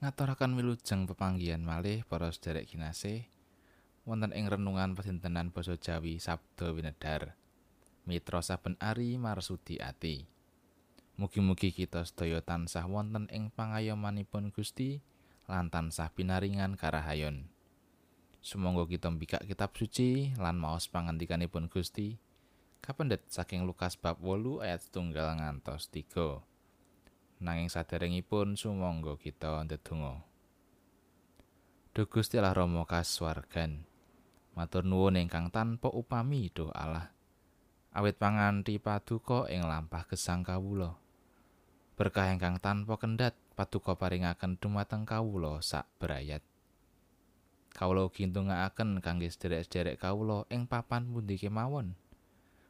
ngaturaken wilujeng pepanggihan malih para sedherek kinasih wonten ing renungan pedintenan basa Jawi Sabda Winedar mitra saben ari marsudi ati. Mugi-mugi kita sedaya tansah wonten ing pangayomanipun Gusti lan tansah pinaringan karahayon. Sumangga kita mbikak kitab suci lan maos pangandikanipun Gusti kapendet saking Lukas bab 8 ayat setunggal ngantos 3 nanging saderengipun sumangga kita ndedonga. Duh Gusti Allah Rama kasuwargan. Matur nuwun ingkang tanpa upami do Allah. Awit panganti paduka ing lampah gesang kawula. Berkah ingkang tanpa kendhat paduka paringaken dumateng kawula sak berayat. Kawula ugi ndongaaken kangge sederek-sederek kawula ing papan pundi kemawon.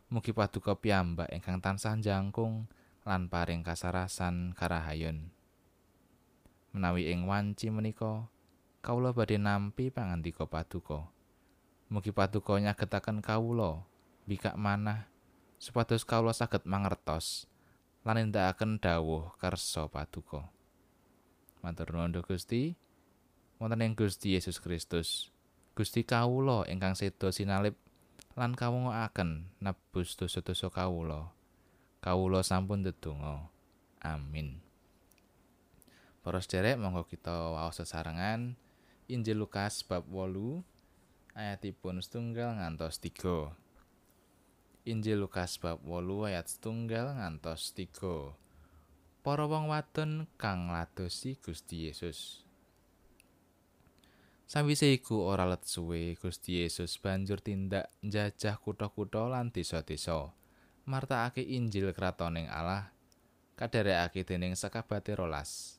Mugi paduka piyambak ingkang tansah jangkung lan paring kasarasan karahayon. Menawi ing wanci menika kawula badhe nampi pangandika paduka. Mugi paduka nyagetaken kawula bikak manah supados kawula saged mangertos lan nindakaken dawuh kersa paduka. Matur nuwun Gusti. Wonten ing Gusti Yesus Kristus, Gusti kawula ingkang sedo sinalip lan kawungaken nebus dosa-dosa kawula. Kawula sampun ndedonga. Amin. Para sederek monggo kita waos sesarengan Injil Lukas bab 8 ayatipun setunggal ngantos 3. Injil Lukas bab 8 ayat setunggal ngantos 3. Para wong wadon kang ngladosi Gusti Yesus. Sawise iku ora let suwe Gusti Yesus banjur tindak njajah kutha-kutha lan desa-desa. Martakake Injil kratoning Allah kadherekake dening sekabate rolas.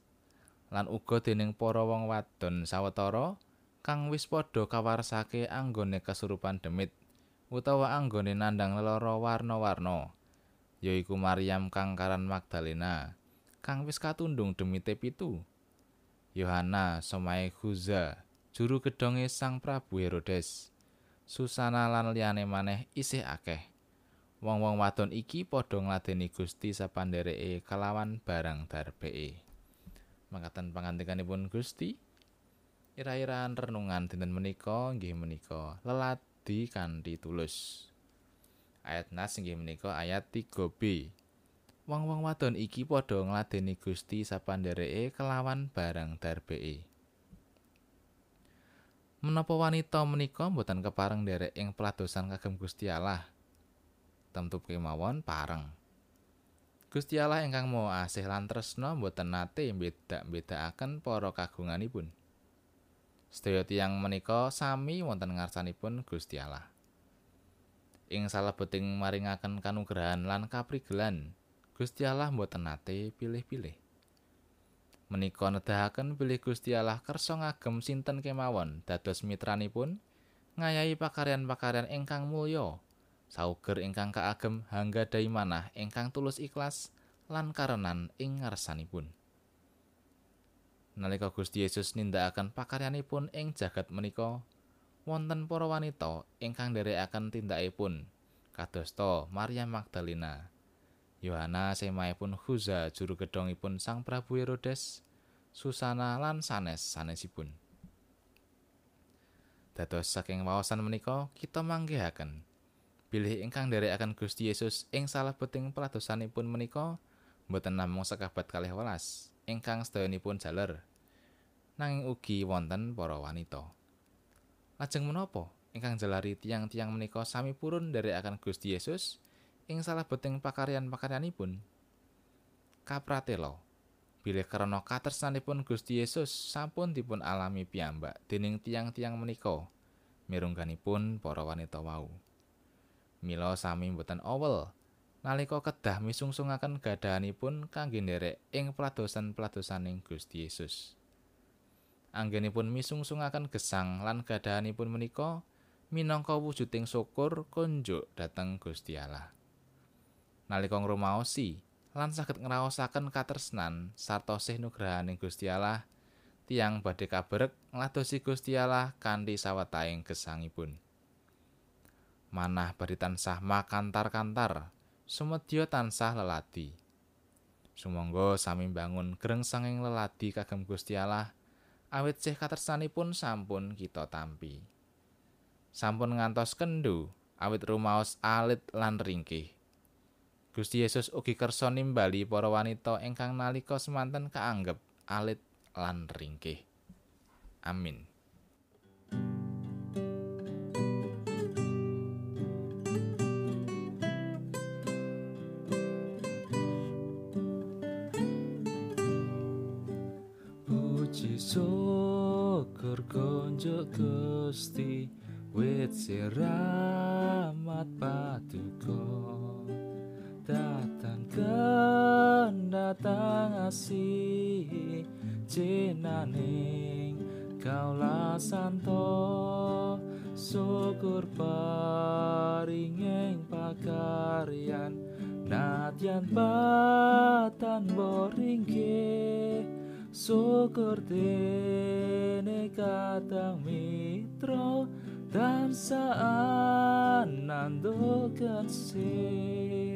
Lan uga dening para wong wadon sawetara kang wis padha kawarsake anggone kesurupan demit utawa anggone nandang lelara warna-warna yaiku Maryam kang karan Magdalena kang wis katundung demite pitu. Yohana somae Huza juru gedonge Sang Prabu Herodes Susana lan liyane maneh isih akeh Wong-wong wadon iki padha ngladeni Gusti sapandereke kelawan barang darbeke. Mangkatan pangandikanipun Gusti, ira-iraan renungan dinten menika nggih menika leladi kanthi tulus. Ayat nas inggih menika ayat 3b. Wong-wong wadon iki padha ngladeni Gusti sapandereke kelawan barang darbeke. Menapa wanita menika mboten kepareng nderek ing peladosan kagem Gusti Allah? Temtu kemawon pareng. Gusti Allah ingkang Maha Asih lan tresna mboten nate mbeda-bedakaken para kagunganipun. Sedaya tiyang menika sami wonten ngarsanipun Gusti Allah. Ing salebeting maringaken kanugrahan lan kaprigelan, Gusti Allah mboten nate pilih-pilih. Menika nedahaken pilih Gusti Allah kersa ngagem sinten kemawon dados mitranipun ngayahi pakaryan-pakaryan ingkang mulya sauger ingkang kaagem hangga dai manah ingkang tulus ikhlas lan karenan ing ngarsanipun. Nalika Gusti Yesus nindakaken pakaryanipun ing jagat menika, wonten para wanita ingkang nderekaken tindakipun kadosta Maria Magdalena, Yohana semaipun Huza juru gedongipun Sang Prabu Herodes, Susana lan sanes sanesipun. Dados saking wawasan menika kita manggihaken bilih ingkang nderekaken Gusti Yesus ing salebeting peladosanipun menika mboten namung sekabat kalih welas ingkang sedayanipun jaler nanging ugi wonten para wanita. Lajeng menapa? Ingkang jalari tiang-tiang menika sami purun nderekaken Gusti Yesus ing salebeting pakaryan-pakaryanipun. Kapratelo bilih karena katresnanipun Gusti Yesus sampun dipun alami piyambak dening tiang-tiang menika mirungganipun para wanita wau Mila sami mboten awel nalika kedah misungsungaken gadahanipun kangge nderek ing peladosan-peladosaning Gusti Yesus. Anggenipun misungsungaken gesang lan gadahanipun menika minangka wujuding syukur kunjuk dhateng Gusti Allah. Nalika ngrumaosi lan saged ngraosaken katresnan sarta sih nugrahaning Gusti Allah, tiang badhe kaberek ngladosi Gusti Allah kanthi sawetahing gesangipun. Manah badhe tansah makantar-kantar sumedya tansah leladi sumangga sami bangun greng sanging leladi kagem Gusti Allah awit sih katersanipun sampun kita tampi. Sampun ngantos kendo awit rumaos alit lan ringkih. Gusti Yesus ugi kersa nimbali para wanita ingkang nalika semanten kaanggep alit lan ringkih. Amin syukur konjuk Gusti wit siramat paduka datang datang asih jinaning kaula santo. Syukur paringing pakaryan nadyan batan boringke syukur dene kadang mitra dan saan nandokan sih